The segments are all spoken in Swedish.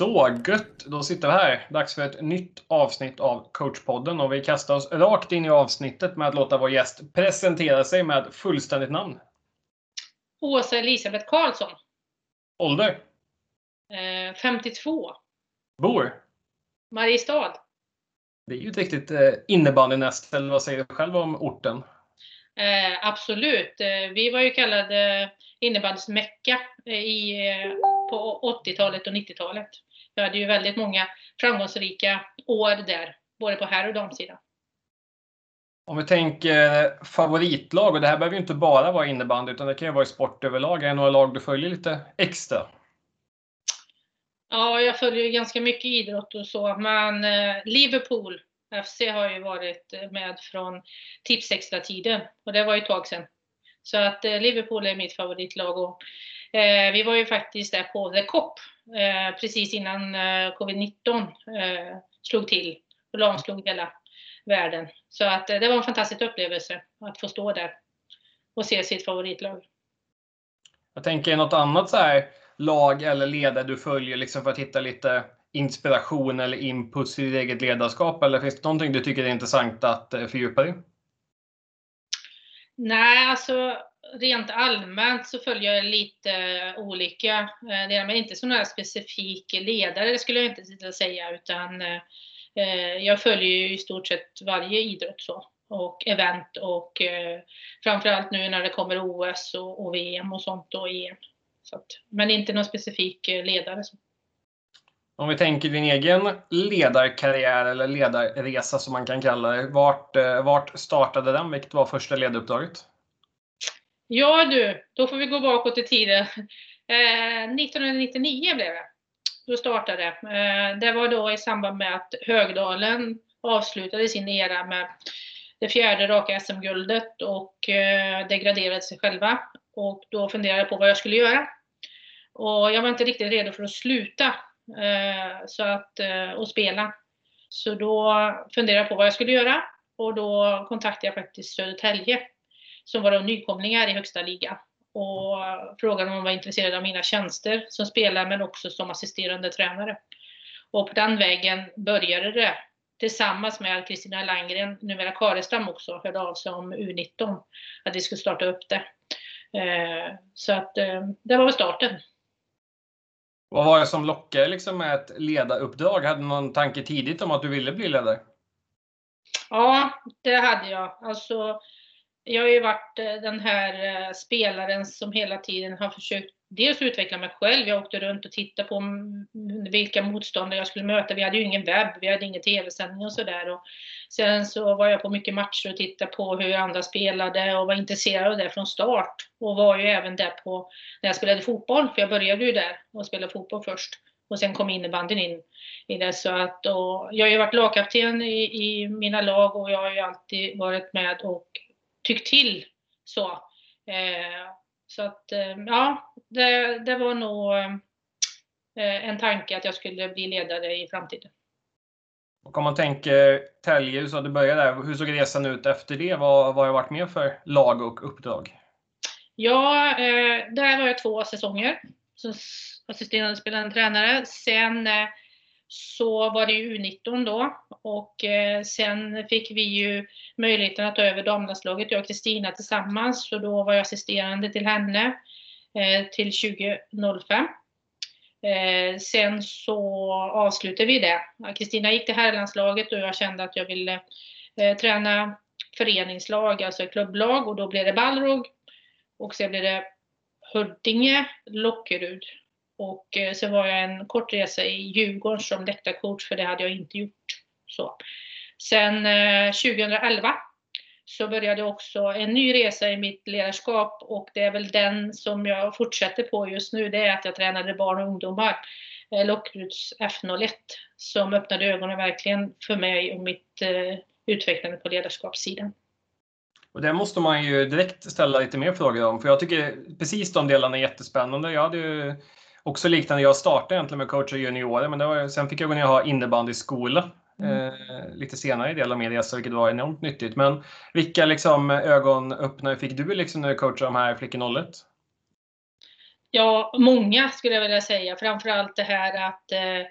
Så gött! Då sitter vi här. Dags för ett nytt avsnitt av coachpodden och vi kastar oss rakt in i avsnittet med att låta vår gäst presentera sig med fullständigt namn. Åsa Elisabeth Karlsson. Ålder? Eh, 52. Bor? Mariestad. Det är ju ett riktigt eh, innebandynäst, eller vad säger du själv om orten? Eh, absolut. Eh, vi var ju kallade innebandyns mecka eh, i, eh, på 80-talet och 90-talet. Vi hade ju väldigt många framgångsrika år där, både på herr och damsidan. Om vi tänker favoritlag, och det här behöver ju inte bara vara innebandy, utan det kan ju vara i sport överlag. Är det några lag du följer lite extra? Ja, jag följer ju ganska mycket idrott och så, men eh, Liverpool FC har ju varit med från Tipsextra-tiden och det var ju ett tag sedan. Så att eh, Liverpool är mitt favoritlag och eh, vi var ju faktiskt där på The Cop eh, precis innan eh, covid-19 eh, slog till och lamslog hela världen. Så att det var en fantastisk upplevelse att få stå där och se sitt favoritlag. Jag tänker något annat så här lag eller ledare du följer liksom för att hitta lite inspiration eller input i ditt eget ledarskap? Eller finns det någonting du tycker är intressant att eh, fördjupa dig Nej, alltså rent allmänt så följer jag lite eh, olika. Eh, men inte som här specifik ledare, skulle jag inte säga, utan eh, jag följer ju i stort sett varje idrott så och event och framförallt nu när det kommer OS och, och VM och sånt och EM. Så att, men inte någon specifik ledare. Så. Om vi tänker din egen ledarkarriär eller ledarresa som man kan kalla det. Vart, vart startade den? Vilket var första ledaruppdraget? Ja du, då får vi gå bakåt i tiden. Eh, 1999 blev det. Då startade eh, det. var då i samband med att Högdalen avslutade sin era med det fjärde raka SM-guldet och eh, degraderade sig själva. Och då funderade jag på vad jag skulle göra. Och jag var inte riktigt redo för att sluta Eh, så att, eh, och spela. Så då funderade jag på vad jag skulle göra och då kontaktade jag faktiskt Södertälje som var nykomlingar i högsta liga och frågade om de var intresserade av mina tjänster som spelare men också som assisterande tränare. Och på den vägen började det tillsammans med Kristina Langgren, numera Karestam också, hörde av sig om U19, att vi skulle starta upp det. Eh, så att det var väl starten. Vad var det som lockade liksom med ett ledaruppdrag? Hade du någon tanke tidigt om att du ville bli ledare? Ja, det hade jag. Alltså, jag har ju varit eh, den här eh, spelaren som hela tiden har försökt dels utveckla mig själv. Jag åkte runt och tittade på mm, vilka motståndare jag skulle möta. Vi hade ju ingen webb, vi hade ingen tv-sändning och sådär. Sen så var jag på mycket matcher och tittade på hur andra spelade och var intresserad av det från start. Och var ju även där på när jag spelade fotboll, för jag började ju där och spelade fotboll först. Och sen kom innebandyn in i det. Så att, och jag har ju varit lagkapten i, i mina lag och jag har ju alltid varit med och tyckt till så. Eh, så att eh, ja, det, det var nog eh, en tanke att jag skulle bli ledare i framtiden. Och om man tänker Tälje, så du började där. Hur såg resan ut efter det? Vad, vad har det varit med för lag och uppdrag? Ja, eh, där var jag två säsonger som assisterande spelande tränare. Sen eh, så var det ju U19 då och eh, sen fick vi ju möjligheten att ta över damlandslaget, jag och Kristina tillsammans. Så då var jag assisterande till henne eh, till 2005. Eh, sen så avslutade vi det. Kristina gick till herrlandslaget och jag kände att jag ville eh, träna föreningslag, alltså klubblag och då blev det Balrog och sen blev det Huddinge, Lockerud och eh, så var jag en kort resa i Djurgården som läktarcoach, för det hade jag inte gjort. Så. Sen eh, 2011 så började också en ny resa i mitt ledarskap och det är väl den som jag fortsätter på just nu. Det är att jag tränade barn och ungdomar, eh, Lockruts F01, som öppnade ögonen verkligen för mig och mitt utvecklande på ledarskapssidan. Och det måste man ju direkt ställa lite mer frågor om, för jag tycker precis de delarna är jättespännande. Jag hade ju också liknande. Jag startade egentligen med coacha juniorer, men var, sen fick jag gå ner och ha innebandyskola mm. eh, lite senare i del av min resa, vilket var enormt nyttigt. Men vilka liksom, ögonöppnare fick du liksom när du coachade de här flickorna 01? Ja, många skulle jag vilja säga. Framförallt det här att eh,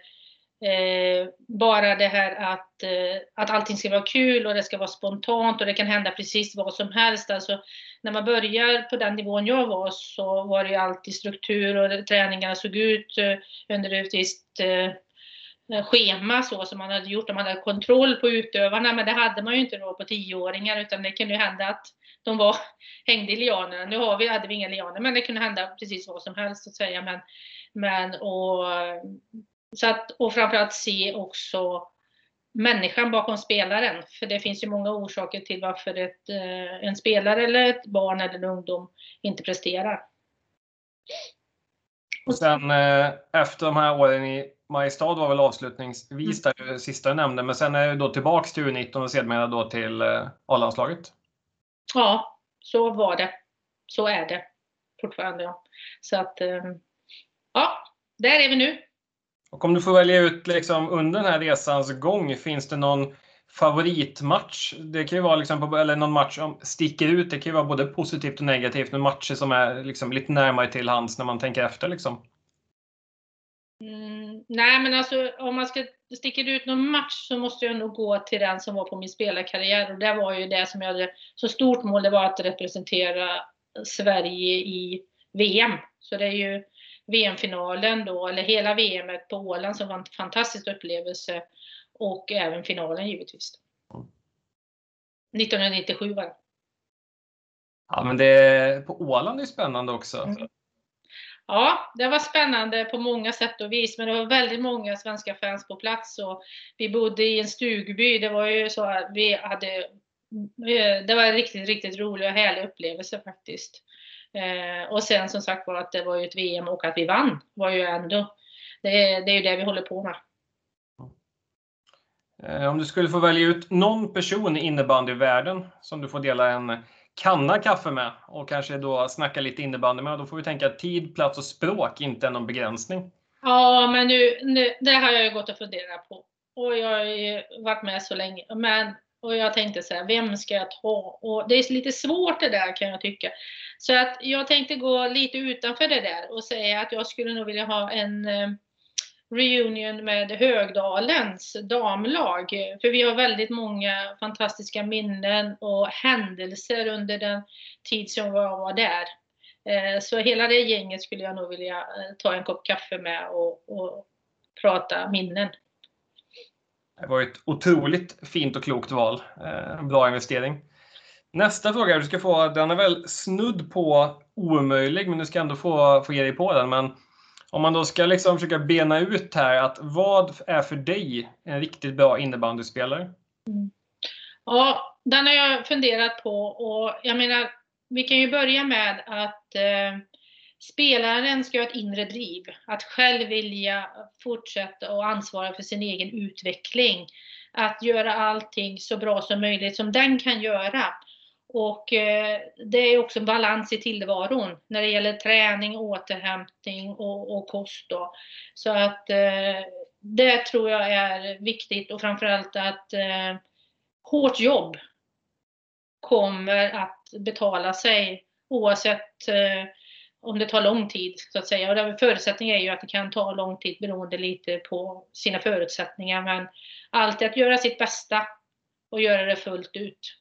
Eh, bara det här att, eh, att allting ska vara kul och det ska vara spontant och det kan hända precis vad som helst. Alltså, när man börjar på den nivån jag var så var det ju alltid struktur och träningarna såg ut eh, under ett visst eh, schema så som man hade gjort. Man hade kontroll på utövarna men det hade man ju inte då på tioåringar utan det kunde ju hända att de var, hängde i lianerna. Nu har vi, hade vi inga lianer men det kunde hända precis vad som helst så att säga. Men, men och så att, och framförallt se också människan bakom spelaren. För det finns ju många orsaker till varför ett, eh, en spelare eller ett barn eller en ungdom inte presterar. Och sen eh, efter de här åren i Mariestad var väl avslutningsvis det sista du nämnde, men sen är det då tillbaks till U19 och sedermera då till eh, A-landslaget? Ja, så var det. Så är det fortfarande. Ja. Så att, ja, där är vi nu. Och om du får välja ut liksom under den här resans gång, finns det någon favoritmatch? Det kan ju vara liksom, eller någon match som sticker ut. Det kan ju vara både positivt och negativt, men matcher som är liksom lite närmare till hands när man tänker efter. Liksom. Mm, nej, men alltså om man ska sticka ut någon match så måste jag nog gå till den som var på min spelarkarriär och det var ju det som jag hade så stort mål, det var att representera Sverige i VM. Så det är ju VM-finalen då, eller hela VM på Åland som var en fantastisk upplevelse. Och även finalen givetvis. 1997 var det. Ja, men det på Åland är spännande också. Mm. Ja, det var spännande på många sätt och vis, men det var väldigt många svenska fans på plats och vi bodde i en stugby. Det var ju så att vi hade det var en riktigt, riktigt rolig och härlig upplevelse faktiskt. Eh, och sen som sagt var att det var ju ett VM och att vi vann var ju ändå, det, det är ju det vi håller på med. Eh, om du skulle få välja ut någon person i innebandyvärlden som du får dela en kanna kaffe med och kanske då snacka lite innebandy med, då får vi tänka att tid, plats och språk inte är någon begränsning. Ja, men nu, nu det har jag ju gått och funderat på. Och jag har ju varit med så länge. Men och jag tänkte så här, vem ska jag ta? Och det är lite svårt det där kan jag tycka. Så att jag tänkte gå lite utanför det där och säga att jag skulle nog vilja ha en eh, reunion med Högdalens damlag. För vi har väldigt många fantastiska minnen och händelser under den tid som jag var där. Eh, så hela det gänget skulle jag nog vilja eh, ta en kopp kaffe med och, och prata minnen. Det var ett otroligt fint och klokt val. En bra investering. Nästa fråga du ska få, den är väl snudd på omöjlig, men du ska ändå få, få ge dig på den. Men om man då ska liksom försöka bena ut här, att vad är för dig en riktigt bra innebandyspelare? Mm. Ja, den har jag funderat på och jag menar, vi kan ju börja med att eh, spelaren ska ha ett inre driv, att själv vilja fortsätta och ansvara för sin egen utveckling. Att göra allting så bra som möjligt som den kan göra. Och eh, det är också balans i tillvaron när det gäller träning, återhämtning och, och kost. Då. Så att eh, det tror jag är viktigt och framförallt att eh, hårt jobb kommer att betala sig oavsett eh, om det tar lång tid så att säga. Och förutsättningen är ju att det kan ta lång tid beroende lite på sina förutsättningar. Men alltid att göra sitt bästa och göra det fullt ut.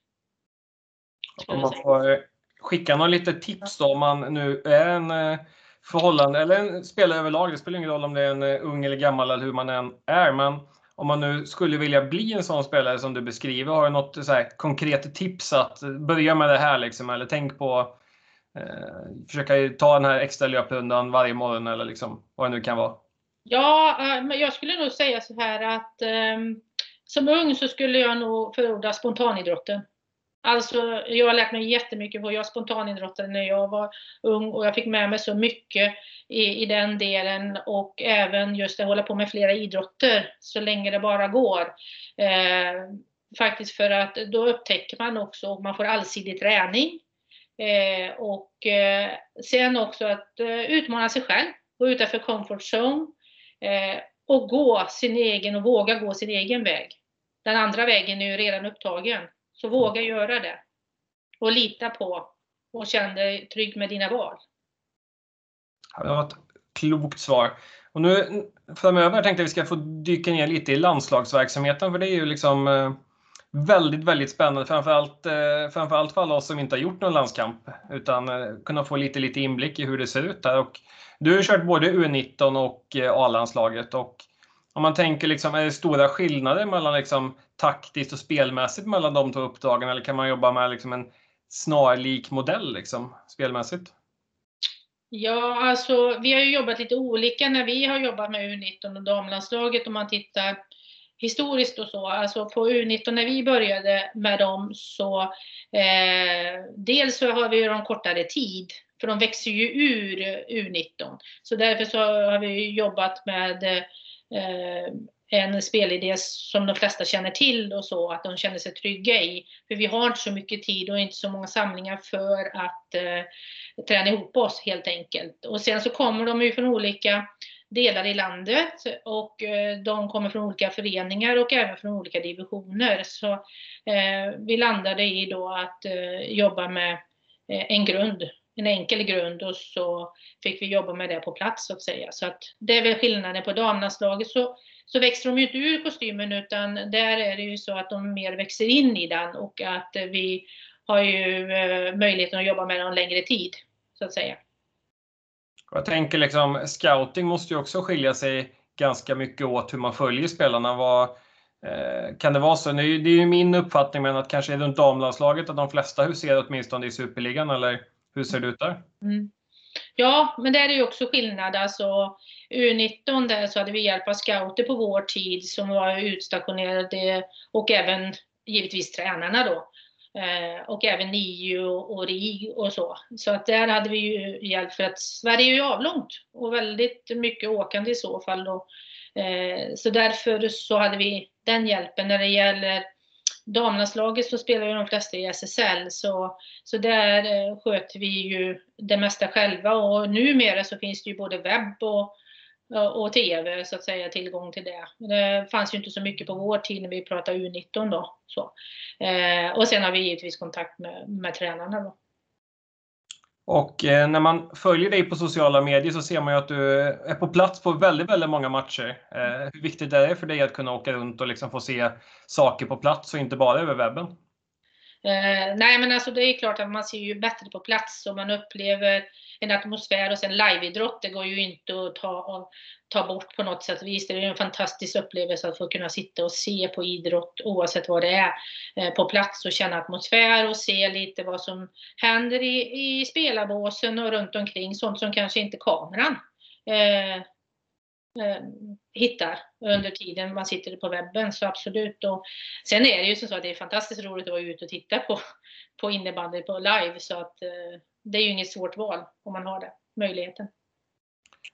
Om man får skicka några lite tips då om man nu är en eh, förhållande eller en spelare överlag. Det spelar ingen roll om det är en eh, ung eller gammal eller hur man än är. Men om man nu skulle vilja bli en sån spelare som du beskriver, har du något så konkret tips att börja med det här liksom? Eller tänk på eh, försöka ta den här extra löprundan varje morgon eller liksom vad det nu kan vara. Ja, eh, men jag skulle nog säga så här att eh, som ung så skulle jag nog förorda spontanidrotten. Alltså, jag har lärt mig jättemycket på, jag spontanidrottade när jag var ung och jag fick med mig så mycket i, i den delen och även just att hålla på med flera idrotter så länge det bara går. Eh, faktiskt för att då upptäcker man också, och man får allsidig träning. Eh, och eh, sen också att eh, utmana sig själv, gå utanför comfort zone eh, och gå sin egen och våga gå sin egen väg. Den andra vägen är ju redan upptagen. Så våga göra det. Och lita på och känn dig trygg med dina val. Det var ett klokt svar. Och nu framöver tänkte jag att vi ska få dyka ner lite i landslagsverksamheten för det är ju liksom eh, väldigt, väldigt spännande. Framförallt, eh, framförallt för alla oss som inte har gjort någon landskamp utan eh, kunna få lite, lite inblick i hur det ser ut där. Och du har kört både U19 och eh, A-landslaget och om man tänker liksom, är det stora skillnader mellan liksom taktiskt och spelmässigt mellan de två uppdragen eller kan man jobba med liksom en snarlik modell liksom, spelmässigt? Ja, alltså vi har ju jobbat lite olika när vi har jobbat med U19 och damlandslaget om man tittar historiskt och så. Alltså på U19 när vi började med dem så eh, dels så har vi ju dem kortare tid för de växer ju ur U19. Så därför så har vi jobbat med eh, en spelidé som de flesta känner till och så, att de känner sig trygga i. För vi har inte så mycket tid och inte så många samlingar för att eh, träna ihop oss helt enkelt. Och sen så kommer de ju från olika delar i landet och eh, de kommer från olika föreningar och även från olika divisioner. Så eh, vi landade i då att eh, jobba med en grund, en enkel grund och så fick vi jobba med det på plats så att säga. Så att det är väl skillnaden på damlandslaget. Så så växer de ju inte ur kostymen utan där är det ju så att de mer växer in i den och att vi har ju möjligheten att jobba med dem längre tid så att säga. Jag tänker liksom scouting måste ju också skilja sig ganska mycket åt hur man följer spelarna. Vad, eh, kan det vara så? Det är ju min uppfattning men att kanske runt damlandslaget att de flesta huserar åtminstone i superligan eller hur ser det ut där? Mm. Ja, men där är ju också skillnad. Alltså, U19 där så hade vi hjälp av scouter på vår tid som var utstationerade och även givetvis tränarna då. Eh, och även NIU och RIG och så. Så att där hade vi ju hjälp för att Sverige är ju avlångt och väldigt mycket åkande i så fall då. Eh, så därför så hade vi den hjälpen. När det gäller damlandslaget så spelar ju de flesta i SSL så, så där eh, sköter vi ju det mesta själva och numera så finns det ju både webb och och TV så att säga, tillgång till det. Det fanns ju inte så mycket på vår tid när vi pratade U19 då. Så. Eh, och sen har vi givetvis kontakt med, med tränarna då. Och eh, när man följer dig på sociala medier så ser man ju att du är på plats på väldigt, väldigt många matcher. Eh, hur viktigt är det för dig att kunna åka runt och liksom få se saker på plats och inte bara över webben? Eh, nej men alltså det är klart att man ser ju bättre på plats och man upplever en atmosfär och sen liveidrott, det går ju inte att ta, ta bort på något sätt Visst, Det är en fantastisk upplevelse att få kunna sitta och se på idrott oavsett vad det är eh, på plats och känna atmosfär och se lite vad som händer i, i spelarbåsen och runt omkring, sånt som kanske inte kameran eh, Eh, hittar under tiden man sitter på webben. Så absolut. Och sen är det ju så att det är fantastiskt roligt att vara ute och titta på, på innebandy på live. Så att eh, det är ju inget svårt val om man har den möjligheten.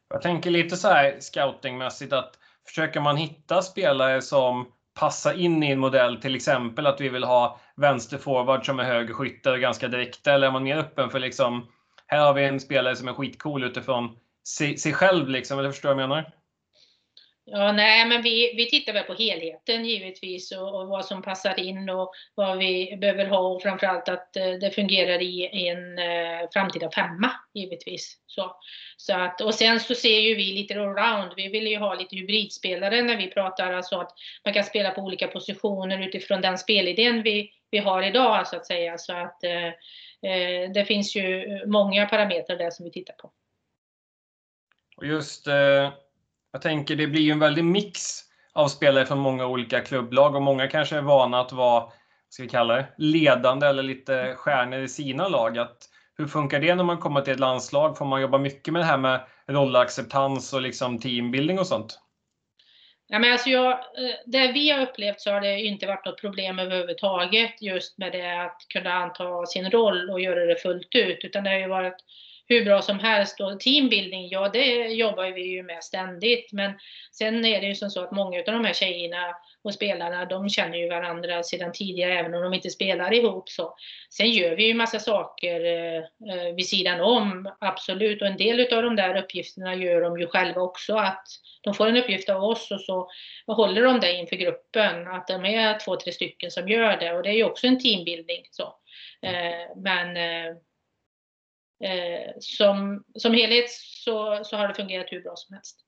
Jag tänker lite så här scoutingmässigt att försöker man hitta spelare som passar in i en modell, till exempel att vi vill ha vänsterforward som är högerskytte ganska direkta, eller är man mer öppen för liksom, här har vi en spelare som är skitcool utifrån sig, sig själv, liksom, eller förstår du vad jag menar? Ja, nej, men vi, vi tittar väl på helheten givetvis och, och, vad som passar in och vad vi behöver ha och framförallt att eh, det fungerar i, i en eh, framtida femma givetvis. Så, så att, och sen så ser ju vi lite allround, Vi vill ju ha lite hybridspelare när vi pratar, alltså att man kan spela på olika positioner utifrån den spelidén vi, vi har idag så att säga. Så att eh, eh det finns ju många parametrar där som vi tittar på. Och just eh jag tänker det blir ju en väldig mix av spelare från många olika klubblag och många kanske är vana att vara, ska vi kalla det, ledande eller lite stjärnor i sina lag. Att, hur funkar det när man kommer till ett landslag? Får man jobba mycket med det här med rollacceptans och liksom teambuilding och sånt? Ja, men alltså jag, eh, det vi har upplevt så har det inte varit något problem överhuvudtaget just med det att kunna anta sin roll och göra det fullt ut. Utan det har ju varit hur bra som helst. Och teambuilding, ja det jobbar vi ju med ständigt. Men sen är det ju som så att många av de här tjejerna och spelarna, de känner ju varandra sedan tidigare även om de inte spelar ihop. Så. Sen gör vi ju massa saker eh, eh vid sidan om, absolut. Och en del av de där uppgifterna gör de ju själva också. Att de får en uppgift av oss och så håller de det inför gruppen. Att de är två, tre stycken som gör det. Och det är ju också en teambildning. Så. Eh, men eh, eh, som, som helhet så, så har det fungerat hur bra som helst.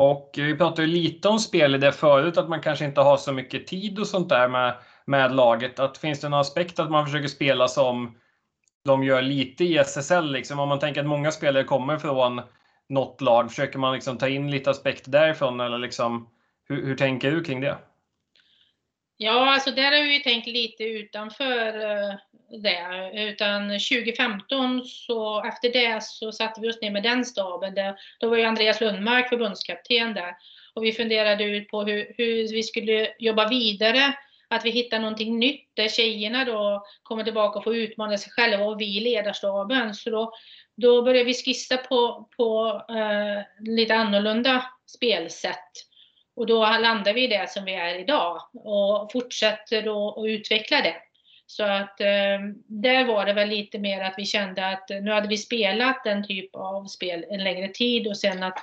Och vi pratade lite om spel i det förut, att man kanske inte har så mycket tid och sånt där med, med laget. Att finns det någon aspekt att man försöker spela som de gör lite i SSL? Liksom? Om man tänker att många spelare kommer från något lag, försöker man liksom ta in lite aspekter därifrån? Eller liksom, hur, hur tänker du kring det? Ja, alltså där har vi tänkt lite utanför eh, det. Utan 2015 så efter det så satte vi oss ner med den staben. Där, då var ju Andreas Lundmark förbundskapten där. Och vi funderade ut på hur, hur vi skulle jobba vidare. Att vi hittar någonting nytt där tjejerna då kommer tillbaka och får utmana sig själva och vi i ledarstaben. Så då, då började vi skissa på, på eh, lite annorlunda spelsätt. Och då landar vi i det som vi är idag och fortsätter att utveckla det. Så att eh, där var det väl lite mer att vi kände att nu hade vi spelat den typ av spel en längre tid och sen att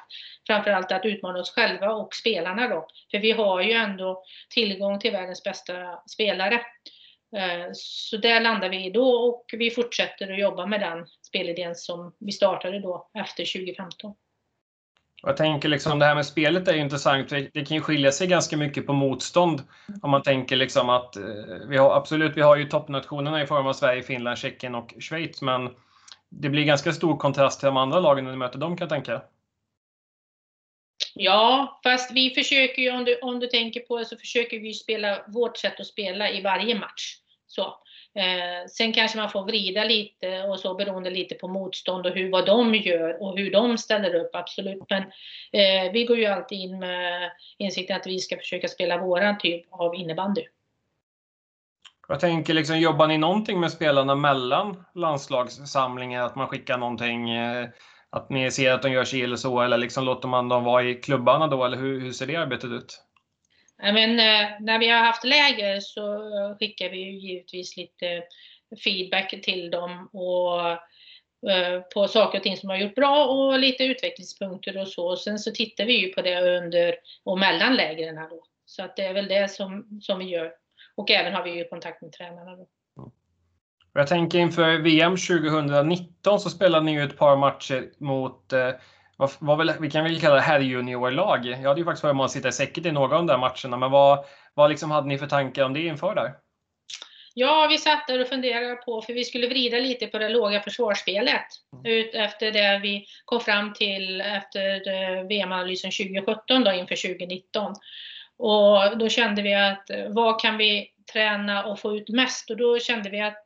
framförallt att utmana oss själva och spelarna då. För vi har ju ändå tillgång till världens bästa spelare. Eh, så där landar vi då och vi fortsätter att jobba med den spelidén som vi startade då efter 2015. Jag tänker liksom det här med spelet är ju intressant. Det kan ju skilja sig ganska mycket på motstånd. Om man tänker liksom att eh, vi har absolut, vi har ju toppnationerna i form av Sverige, Finland, Tjeckien och Schweiz, men det blir ganska stor kontrast till de andra lagen när du möter dem kan jag tänka. Ja, fast vi försöker ju, om du, om du tänker på det, så försöker vi spela vårt sätt att spela i varje match. Så. Eh, sen kanske man får vrida lite och så beroende lite på motstånd och hur, vad de gör och hur de ställer upp, absolut. Men eh, vi går ju alltid in med insikten att vi ska försöka spela våran typ av innebandy. Jag tänker, liksom, jobbar ni någonting med spelarna mellan landslagssamlingar? Att man skickar någonting, eh, att ni ser att de gör sig eller så, eller liksom låter man dem vara i klubbarna då, eller hur, hur ser det arbetet ut? Men, eh, när vi har haft läger så skickar vi givetvis lite feedback till dem och eh, på saker och ting som har gjort bra och lite utvecklingspunkter och så. Sen så tittar vi ju på det under och mellan lägren då. Så att det är väl det som, som vi gör. Och även har vi ju kontakt med tränarna då. Jag tänker inför VM 2019 så spelade ni ju ett par matcher mot eh, vad, vad väl, vi kan väl kalla det herrjuniorlag. Jag hade ju faktiskt förmånen att sitta i säcket i några av de där matcherna, men vad, vad liksom hade ni för tankar om det inför där? Ja, vi satt där och funderade på, för vi skulle vrida lite på det låga försvarsspelet mm. ut efter det vi kom fram till efter eh, VM-analysen 2017 då inför 2019. Och då kände vi att vad kan vi träna och få ut mest? Och då kände vi att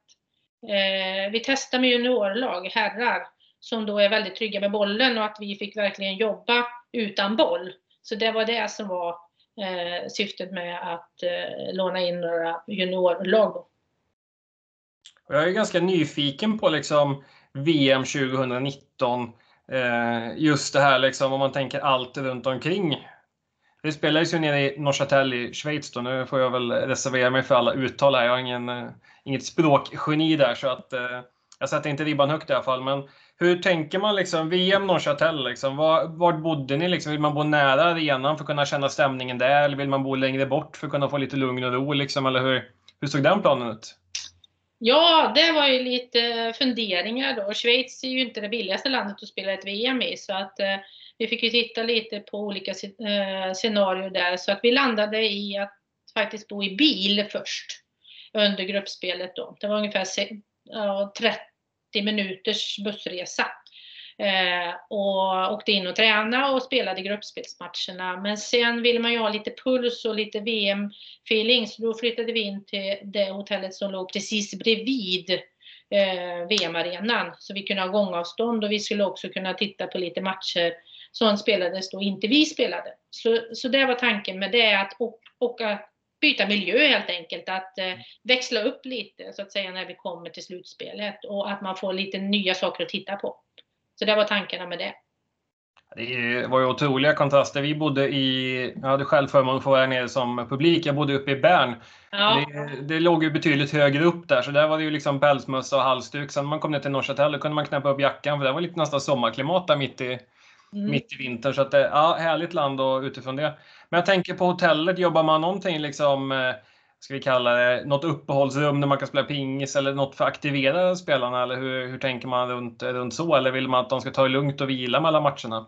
eh, vi testar med juniorlag, herrar, som då är väldigt trygga med bollen och att vi fick verkligen jobba utan boll. Så det var det som var eh, syftet med att eh, låna in några juniorlag. Jag är ganska nyfiken på liksom VM 2019. Eh, just det här liksom om man tänker allt runt omkring. Det spelades ju nere i Neuchâtel i Schweiz då. Nu får jag väl reservera mig för alla uttal här. Jag har ingen, eh, inget språkgeni där så att eh, jag sätter inte ribban högt i alla fall. Men hur tänker man liksom? VM Neuchâtel, liksom, var, var bodde ni? Liksom? Vill man bo nära arenan för att kunna känna stämningen där? Eller vill man bo längre bort för att kunna få lite lugn och ro? Liksom? Eller hur, hur såg den planen ut? Ja, det var ju lite funderingar då. Schweiz är ju inte det billigaste landet att spela ett VM i, så att eh, vi fick ju titta lite på olika eh, scenarier där. Så att vi landade i att faktiskt bo i bil först under gruppspelet då. Det var ungefär ja, 30 minuters bussresa. Eh, och åkte in och tränade och spelade gruppspelsmatcherna. Men sen ville man ju ha lite puls och lite VM-feeling så då flyttade vi in till det hotellet som låg precis bredvid eh, VM-arenan. Så vi kunde ha gångavstånd och vi skulle också kunna titta på lite matcher som spelades då inte vi spelade. Så, så det var tanken med det, att åka byta miljö helt enkelt. Att eh, växla upp lite så att säga när vi kommer till slutspelet och att man får lite nya saker att titta på. Så det var tankarna med det. Det var ju otroliga kontraster. Vi bodde i, jag hade själv förmånen att få vara nere som publik. Jag bodde uppe i Bern. Ja. Det, det, låg ju betydligt högre upp där, så där var det ju liksom pälsmössa och halsduk. Sen när man kom ner till Norrköping kunde man knäppa upp jackan, för det var lite nästan sommarklimat där mitt i, mm. mitt i vintern. Så att det, ja, härligt land och utifrån det. Men jag tänker på hotellet, jobbar man någonting liksom, eh, ska vi kalla det, något uppehållsrum där man kan spela pingis eller något för att aktivera spelarna? Eller hur, hur tänker man runt, runt så? Eller vill man att de ska ta det lugnt och vila mellan matcherna?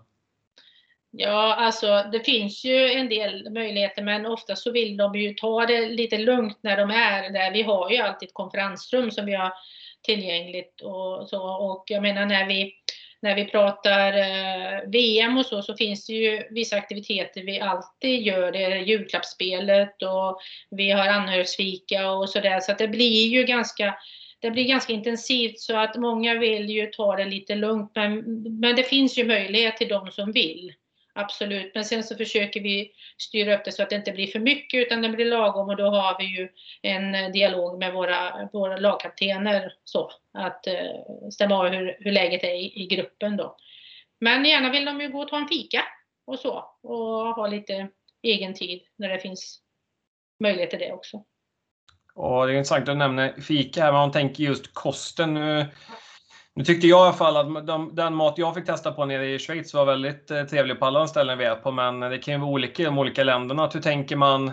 Ja, alltså det finns ju en del möjligheter men ofta så vill de ju ta det lite lugnt när de är där. Vi har ju alltid ett konferensrum som vi har tillgängligt och så. Och jag menar när vi, när vi pratar eh, VM och så, så finns det ju vissa aktiviteter vi alltid gör. Det är julklappsspelet och vi har anhörigsfika och sådär. Så att det blir ju ganska det blir ganska intensivt så att många vill ju ta det lite lugnt men, men det finns ju möjlighet till de som vill. Absolut, men sen så försöker vi styra upp det så att det inte blir för mycket utan det blir lagom och då har vi ju en eh, dialog med våra, våra lagkaptener så att eh, stämma av hur, hur läget är i, i, gruppen då. Men gärna vill de ju gå och ta en fika och så och ha lite egen tid när det finns möjlighet till det också. Och det är intressant att du nämner fika här, men man tänker just kosten. Nu nu tyckte jag i alla fall att de, den mat jag fick testa på nere i Schweiz var väldigt eh, trevlig på alla de ställen vi är på, men det kan ju vara olika i de olika länderna. Hur tänker man?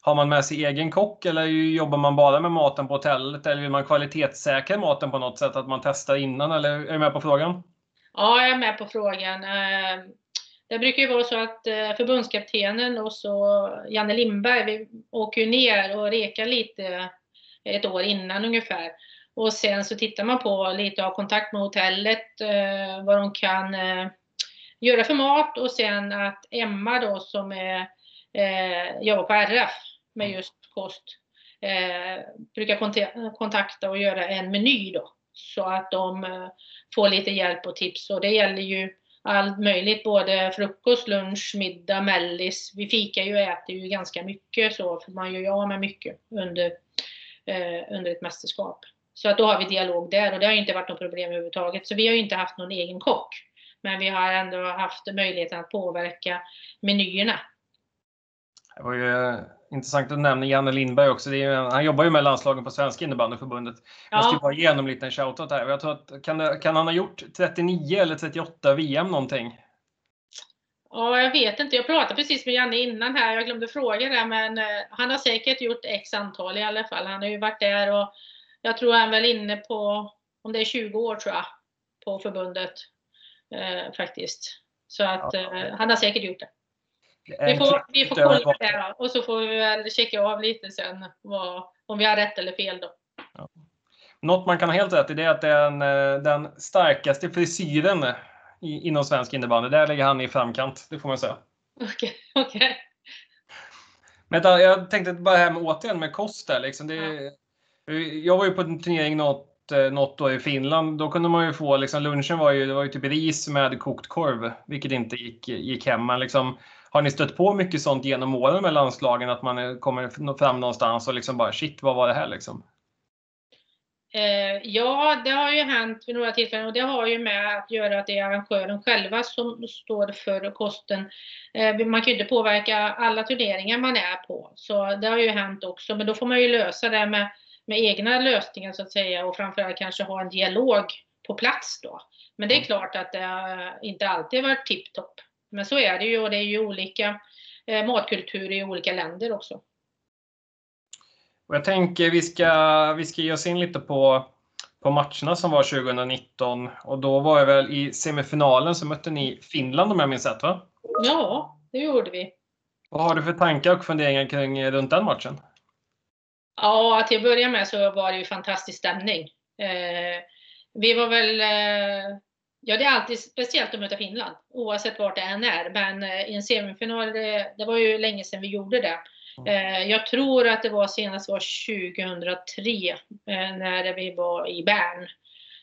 Har man med sig egen kock eller jobbar man bara med maten på hotellet? Eller vill man kvalitetssäkra maten på något sätt? Att man testar innan? Eller är du med på frågan? Ja, jag är med på frågan. Ehm, det brukar ju vara så att eh, förbundskaptenen och så Janne Lindberg, vi åker ju ner och rekar lite ett år innan ungefär. Och sen så tittar man på lite av kontakt med hotellet, eh, vad de kan eh, göra för mat och sen att Emma då som är, eh, jobbar på RF med just kost eh, brukar kontakta och göra en meny då så att de eh, får lite hjälp och tips och det gäller ju allt möjligt, både frukost, lunch, middag, mellis. Vi fikar ju och äter ju ganska mycket så, för man gör ju av med mycket under, eh, under ett mästerskap. Så att då har vi dialog där och det har inte varit något problem överhuvudtaget. Så vi har ju inte haft någon egen kock. Men vi har ändå haft möjligheten att påverka menyerna. Det var ju eh, intressant att nämna Janne Lindberg också. Ju, han jobbar ju med landslagen på Svenska innebandyförbundet. Jag måste ju bara ge honom en liten shoutout här. Jag tror att, kan, kan han ha gjort 39 eller 38 VM någonting? Ja, jag vet inte. Jag pratade precis med Janne innan här. Jag glömde fråga det, men eh, han har säkert gjort x antal i alla fall. Han har ju varit där och jag tror han är väl inne på, om det är 20 år tror jag, på förbundet eh, faktiskt. Så att eh, han har säkert gjort det. Vi får, vi får kolla det och så får vi väl checka av lite sen vad, om vi har rätt eller fel då. Ja. Något man kan ha helt rätt i det är att det är en, eh, den starkaste frisyren i, inom svensk innebandy. Där ligger han i framkant, det får man säga. Okej, okay, okay. Men jag tänkte bara här med återigen med kost där, liksom. Det, ja. Jag var ju på en turnering något, eh, något år i Finland. Då kunde man ju få, liksom, lunchen var ju, det var ju typ ris med kokt korv, vilket inte gick, gick hem. Men liksom, har ni stött på mycket sånt genom åren med landslagen, att man eh, kommer fram någonstans och liksom bara shit, vad var det här liksom? Eh, ja, det har ju hänt vid några tillfällen och det har ju med att göra att det är arrangören själva som står för kosten. Eh, man kan ju inte påverka alla turneringar man är på, så det har ju hänt också. Men då får man ju lösa det med med egna lösningar så att säga och framförallt kanske ha en dialog på plats då. Men det är mm. klart att det inte alltid varit tipptopp. Men så är det ju och det är ju olika eh, matkulturer i olika länder också. Och jag tänker vi ska, vi ska ge oss in lite på, på matcherna som var 2019 och då var det väl i semifinalen så mötte ni Finland om jag minns rätt va? Ja, det gjorde vi. Vad har du för tankar och funderingar kring runt den matchen? Ja, till att börja med så var det ju fantastisk stämning. Eh, vi var väl, eh, ja det är alltid speciellt att möta Finland, oavsett vart det än är. Men eh, i en semifinal, det, det, var ju länge sedan vi gjorde det. Eh, jag tror att det var senast var 2003, eh, när vi var i Bern.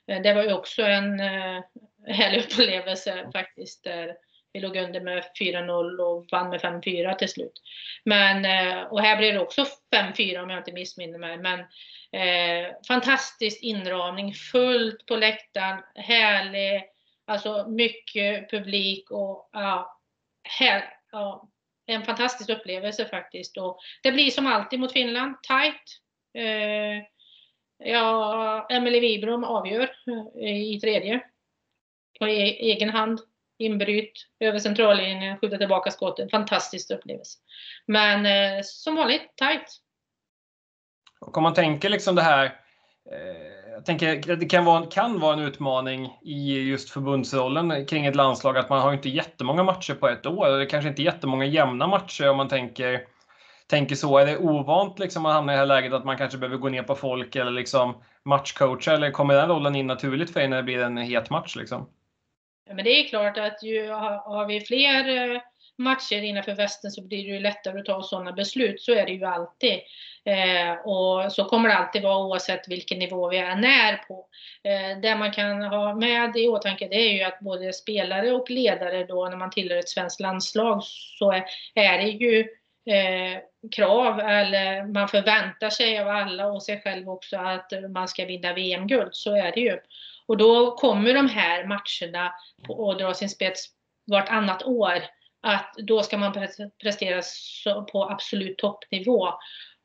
Eh, det var ju också en eh, härlig upplevelse faktiskt. Där vi låg under med 4-0 och vann med 5-4 till slut. Men, eh, och här blev det också 5-4 om jag inte missminner mig. Men eh, fantastisk inramning, fullt på läktaren, härlig, alltså mycket publik och ja, här, ja, en fantastisk upplevelse faktiskt. Och det blir som alltid mot Finland, tight. Eh, ja, Emelie Wibrom avgör eh, i tredje på e egen hand inbryt över centrallinjen, skjuta tillbaka skottet. Fantastisk upplevelse. Men eh, som vanligt, tight. Och om man tänker liksom det här eh, jag tänker det kan vara, kan vara en utmaning i just förbundsrollen kring ett landslag att man har inte jättemånga matcher på ett år. Det kanske inte jättemånga jämna matcher om man tänker, tänker så. Är det ovant liksom att hamna i det här läget att man kanske behöver gå ner på folk eller liksom matchcoacha eller kommer den rollen in naturligt för er när det blir en het match? Liksom? Ja, men det är klart att ju, har vi fler eh, matcher innanför västen så blir det ju lättare att ta sådana beslut. Så är det ju alltid. Eh, och så kommer det alltid vara oavsett vilken nivå vi än är på. Eh, det man kan ha med i åtanke det är ju att både spelare och ledare då när man tillhör ett svenskt landslag så är, är det ju eh, krav eller man förväntar sig av alla och sig själv också att man ska vinna VM-guld. Så är det ju. Och då kommer de här matcherna att dra sin spets vartannat år att då ska man prestera på absolut toppnivå.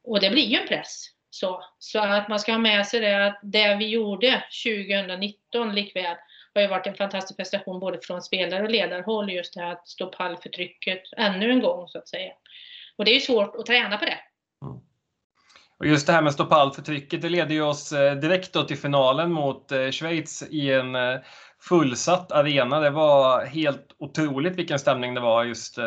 Och det blir ju en press. Så, så att man ska ha med sig det att det vi gjorde 2019 likväl har ju varit en fantastisk prestation både från spelare och ledarhåll just det här att stå pall för trycket ännu en gång så att säga. Och det är ju svårt att träna på det. Mm. Och just det här med stå pall för trycket, det leder ju oss eh, direkt då till finalen mot eh, Schweiz i en eh, fullsatt arena. Det var helt otroligt vilken stämning det var just.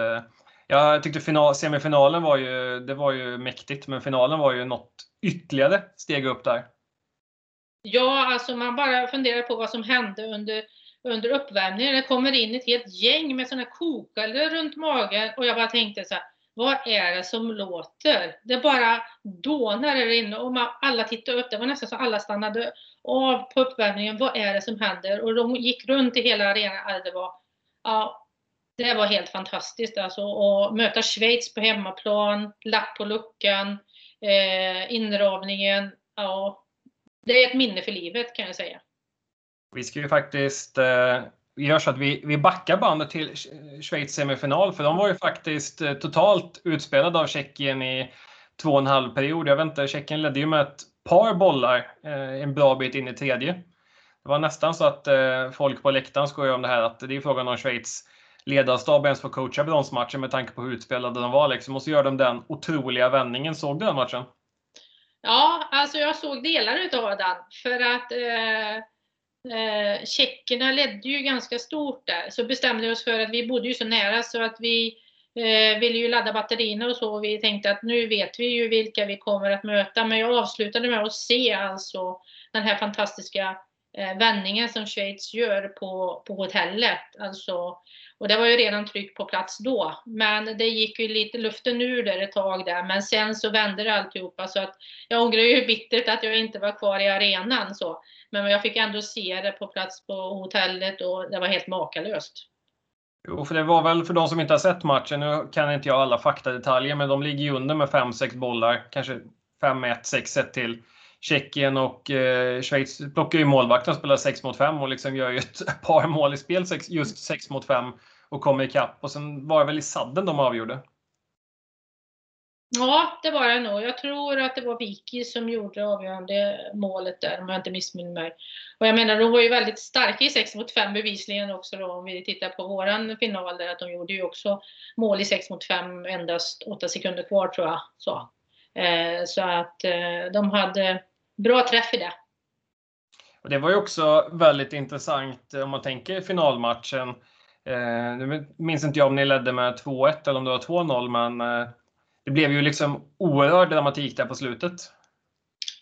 Jag tyckte final, semifinalen var ju, det var ju mäktigt, men finalen var ju något ytterligare steg upp där. Ja, alltså man bara funderar på vad som hände under, under uppvärmningen. Det kommer in ett helt gäng med sådana kokare runt magen och jag bara tänkte så här, vad är det som låter? Det bara dånar där inne och man, alla tittade upp. Det var nästan så alla stannade av på uppvärmningen. Vad är det som händer? Och de gick runt i hela arenan. Det var, ja, det var helt fantastiskt alltså. Att möta Schweiz på hemmaplan, lapp på luckan, eh, inramningen. Ja, det är ett minne för livet kan jag säga. Vi ska ju faktiskt eh vi gör så att vi, vi backar bandet till Schweiz semifinal, för de var ju faktiskt eh, totalt utspelade av Tjeckien i två och en halv period. Jag vet inte, Tjeckien ledde ju med ett par bollar eh, en bra bit in i tredje. Det var nästan så att eh, folk på läktaren skojade om det här, att det är frågan om Schweiz ledarstab ens får coacha bronsmatchen med tanke på hur utspelade de var. Liksom. Och så gör de den otroliga vändningen. Såg du den matchen? Ja, alltså jag såg delar utav den. För att eh, eh, tjeckerna ledde ju ganska stort där. Så bestämde vi oss för att vi bodde ju så nära så att vi eh, ville ju ladda batterierna och så. Och vi tänkte att nu vet vi ju vilka vi kommer att möta. Men jag avslutade med att se alltså den här fantastiska eh, vändningen som Schweiz gör på, på hotellet. Alltså, och det var ju redan tryck på plats då. Men det gick ju lite luften ur där ett tag där. Men sen så vände det alltihopa. Så att jag ångrar ju bittert att jag inte var kvar i arenan. Så. Men jag fick ändå se det på plats på hotellet och det var helt makalöst. Jo, för det var väl för de som inte har sett matchen, nu kan inte jag alla faktadetaljer, men de ligger ju under med 5-6 bollar, kanske 5-1, 6-1 till Tjeckien och eh, Schweiz plockar ju målvakten och spelar 6 mot 5 och liksom gör ju ett par mål i spel, just 6 mot 5 och kommer ikapp. Och sen var det väl i sadden de avgjorde. Ja, det var det nog. Jag tror att det var Viki som gjorde avgörande målet där, om jag inte missminner mig. Och jag menar, de var ju väldigt starka i 6 mot 5 bevisligen också då, om vi tittar på våran final där, att de gjorde ju också mål i 6 mot 5, endast 8 sekunder kvar tror jag. Så, eh, så att eh, de hade bra träff i det. Och det var ju också väldigt intressant om man tänker finalmatchen. Eh, nu minns inte jag om ni ledde med 2-1 eller om det var 2-0, men eh, det blev ju liksom oerhörd dramatik där på slutet.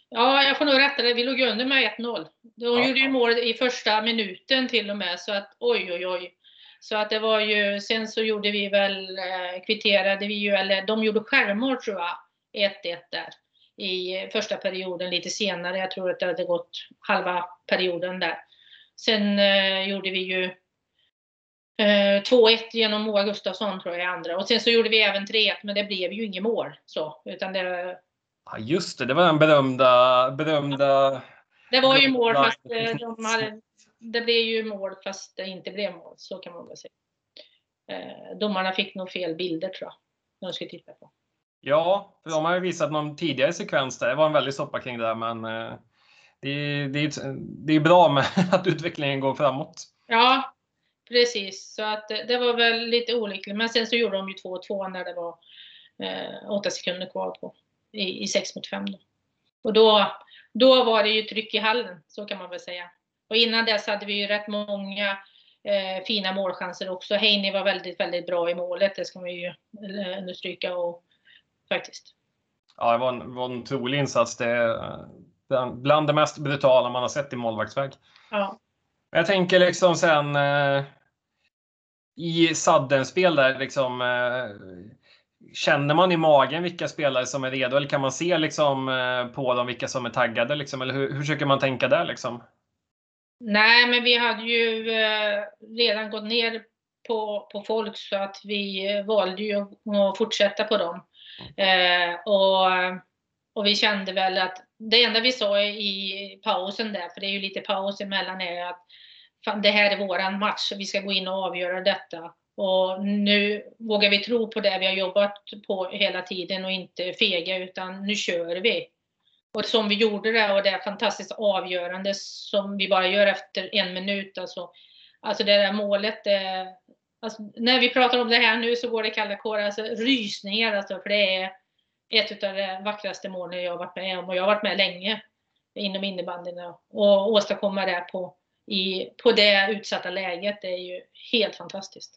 Ja, jag får nog rätta det. Vi låg under med 1-0. De ja. gjorde ju mål i första minuten till och med, så att oj, oj, oj. Så att det var ju, sen så gjorde vi väl, eh, kvitterade vi ju, eller de gjorde självmål tror jag, 1-1 där i första perioden lite senare. Jag tror att det hade gått halva perioden där. Sen eh, gjorde vi ju 2-1 eh, genom Moa Gustafsson tror jag i andra. Och sen så gjorde vi även 3-1 men det blev ju inget mål. Så, utan det... Ja just det, det var den berömda... berömda det var ju mål fast eh, de hade, det blev ju mål fast det inte blev mål. Så kan man väl säga. Eh, domarna fick nog fel bilder tror jag. De skulle titta på. Ja, för de har ju visat någon tidigare sekvens där. Det var en väldig soppa kring det där men det, det, det är bra med att utvecklingen går framåt. Ja, Precis, så att det var väl lite olyckligt. Men sen så gjorde de ju 2-2 när det var eh, 8 sekunder kvar på, i, i 6 mot 5. Då. Och då, då var det ju tryck i hallen, så kan man väl säga. Och innan dess hade vi ju rätt många eh, fina målchanser också. Heine var väldigt, väldigt bra i målet, det ska man ju understryka. Och, faktiskt. Ja, det var en, var en otrolig insats. Det bland det mest brutala man har sett i målvaktsväg. Ja. Jag tänker liksom sen eh, i sudden-spel där, liksom, eh, känner man i magen vilka spelare som är redo eller kan man se liksom, eh, på dem vilka som är taggade? Liksom, eller hur, hur försöker man tänka där? Liksom? Nej, men vi hade ju eh, redan gått ner på, på folk så att vi valde ju att fortsätta på dem. Eh, och, och vi kände väl att det enda vi sa i pausen där, för det är ju lite paus emellan, är att det här är våran match, vi ska gå in och avgöra detta. Och nu vågar vi tro på det vi har jobbat på hela tiden och inte fega, utan nu kör vi. Och som vi gjorde det och det fantastiskt avgörande som vi bara gör efter en minut. Alltså, alltså det där målet, det, alltså, när vi pratar om det här nu så går det kalla kårar, alltså rysningar alltså, för det är ett av de vackraste målen jag har varit med om och jag har varit med länge inom innebandyn och åstadkomma det på, i, på det utsatta läget, det är ju helt fantastiskt.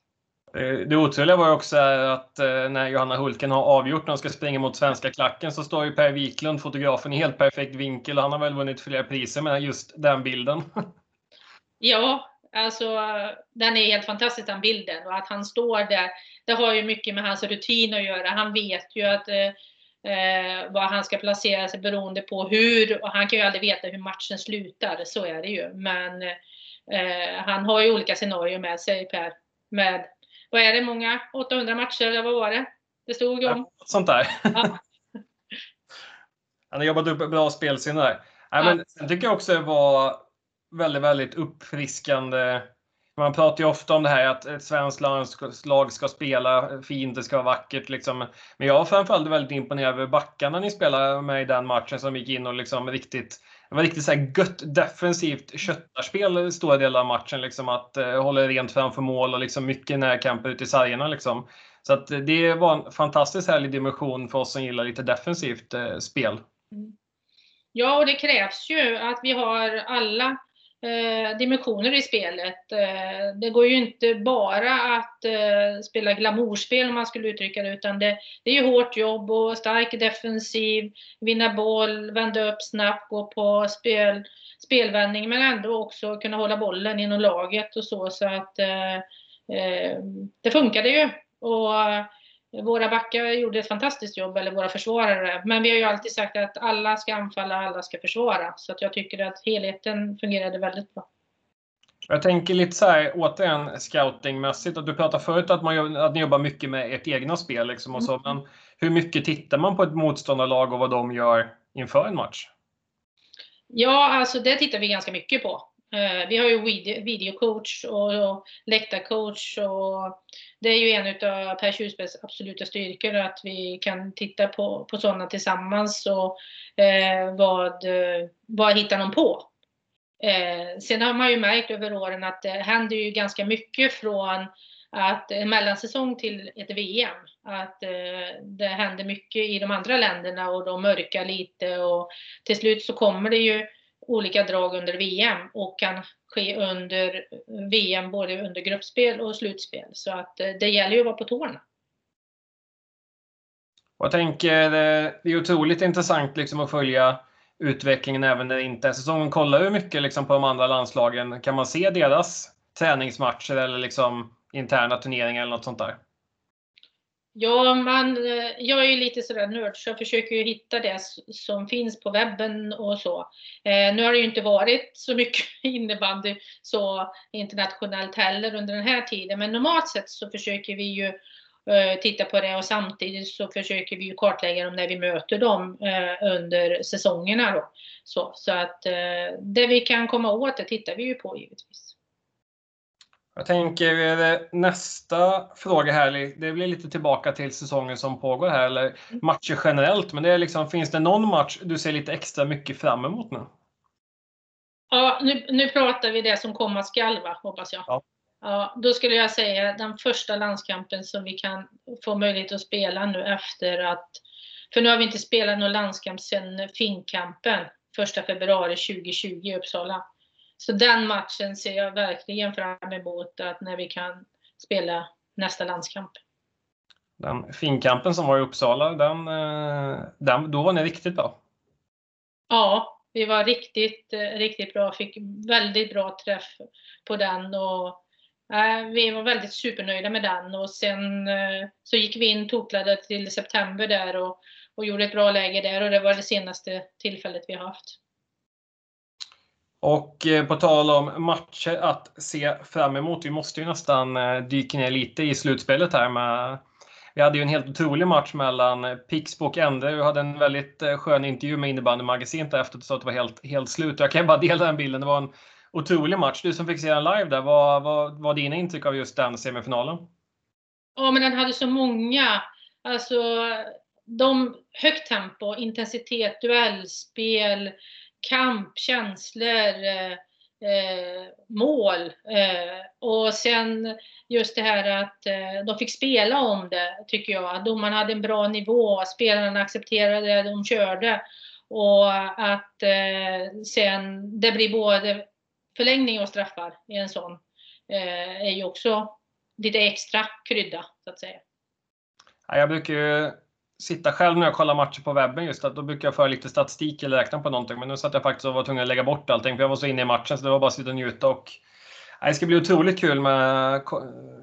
Eh, det otroliga var ju också att eh, när Johanna Hulken har avgjort när hon ska springa mot svenska klacken så står ju Per Wiklund, fotografen, i helt perfekt vinkel och han har väl vunnit flera priser med just den bilden. Ja, alltså den är helt fantastisk den bilden och att han står där. Det har ju mycket med hans rutin att göra. Han vet ju att eh, var han ska placera sig beroende på hur, och han kan ju aldrig veta hur matchen slutar, så är det ju. Men eh, han har ju olika scenarier med sig Per. Med, vad är det, många? 800 matcher eller vad var det? Det stod om? Ja, sånt där. Ja. han har jobbat upp bra spelsinne där. Nej, men sen tycker jag också det var väldigt, väldigt uppfriskande man pratar ju ofta om det här att ett svenskt lag ska spela fint, det ska vara vackert. Liksom. Men jag var framförallt väldigt imponerad över backarna ni spelade med i den matchen som gick in och liksom riktigt det var riktigt så här gött defensivt köttarspel stora delar av matchen. Liksom att eh, hålla rent framför mål och liksom mycket närkamper ute i sargerna. Liksom. Så att eh, det var en fantastiskt härlig dimension för oss som gillar lite defensivt eh, spel. Mm. Ja, och det krävs ju att vi har alla eh, dimensioner i spelet. Eh, det går ju inte bara att eh, spela glamourspel om man skulle uttrycka det, utan det, det är ju hårt jobb och stark defensiv, vinna boll, vända upp snabbt, gå på spel, spelvändning, men ändå också kunna hålla bollen inom laget och så, så att eh, eh det funkade ju. Och våra backar gjorde ett fantastiskt jobb, eller våra försvarare. Men vi har ju alltid sagt att alla ska anfalla, alla ska försvara. Så jag tycker att helheten fungerade väldigt bra. Jag tänker lite så här, återigen scoutingmässigt, att du pratade förut att, man, att ni jobbar mycket med ert egna spel. Liksom och så, mm. Men hur mycket tittar man på ett motståndarlag och vad de gör inför en match? Ja, alltså det tittar vi ganska mycket på. Eh, vi har ju videocoach och läktarcoach och det är ju en av Per Tjusbergs absoluta styrkor att vi kan titta på, på sådana tillsammans och eh, vad, vad hittar de på? Eh, sen har man ju märkt över åren att det händer ju ganska mycket från att en mellansäsong till ett VM. Att eh, det händer mycket i de andra länderna och de mörkar lite och till slut så kommer det ju olika drag under VM och kan ske under VM både under gruppspel och slutspel. Så att eh, det gäller ju att vara på tårna. Jag tänker, eh, det är otroligt intressant liksom att följa utvecklingen även när det inte är säsongen. Kollar hur mycket liksom på de andra landslagen? Kan man se deras träningsmatcher eller liksom interna turneringar eller något sånt där? Ja, man, eh, jag är ju lite sådär nörd så jag försöker ju hitta det som finns på webben och så. Eh, nu har det ju inte varit så mycket innebandy så internationellt heller under den här tiden, men normalt sett så försöker vi ju eh, titta på det och samtidigt så försöker vi ju kartlägga dem när vi möter dem eh, under säsongerna. Då. Så, så att eh, det vi kan komma åt det tittar vi ju på givetvis. Jag tänker nästa fråga här, det blir lite tillbaka till säsongen som pågår här, eller matcher generellt. Men det är liksom, finns det någon match du ser lite extra mycket fram emot nu? Ja, nu, nu pratar vi det som komma skall, va, hoppas jag. Ja. ja. Då skulle jag säga den första landskampen som vi kan få möjlighet att spela nu efter att För nu har vi inte spelat någon landskamp sedan Finnkampen 1 februari 2020 i Uppsala. Så den matchen ser jag verkligen fram emot att när vi kan spela nästa landskamp. Den finkampen som var i Uppsala, den, eh, den, då var ni riktigt bra. Ja, vi var riktigt, eh, riktigt bra. Fick väldigt bra träff på den och äh, vi var väldigt supernöjda med den och sen äh, så gick vi in toklade till september där och, och gjorde ett bra läge där och det var det senaste tillfället vi haft. Och eh, på tal om matcher att se fram emot. Vi måste ju nästan eh, dyka ner lite i slutspelet här med vi hade ju en helt otrolig match mellan eh, Pixbo och Ende. Vi hade en väldigt skön intervju med innebandymagasinet efteråt att det var helt, helt slut. Jag kan bara dela den bilden. Det var en otrolig match. Du som fick se den live där, vad var dina intryck av just den semifinalen? Ja, men den hade så många. Alltså, de, högt tempo, intensitet, duellspel, kamp, känslor, eh, eh, mål. Eh, och sen just det här att eh, de fick spela om det, tycker jag. Domarna hade en bra nivå, spelarna accepterade det de körde. Och att eh, sen det blir både förlängning och straffar i en sån eh, är ju också lite extra krydda, så att säga. Jag brukar ju sitta själv när jag kollar matcher på webben just att då brukar jag föra lite statistik eller räkna på någonting. Men nu satt jag faktiskt och var tvungen att lägga bort allting för jag var så inne i matchen så det var bara att sitta och njuta. Och, det ska bli otroligt kul med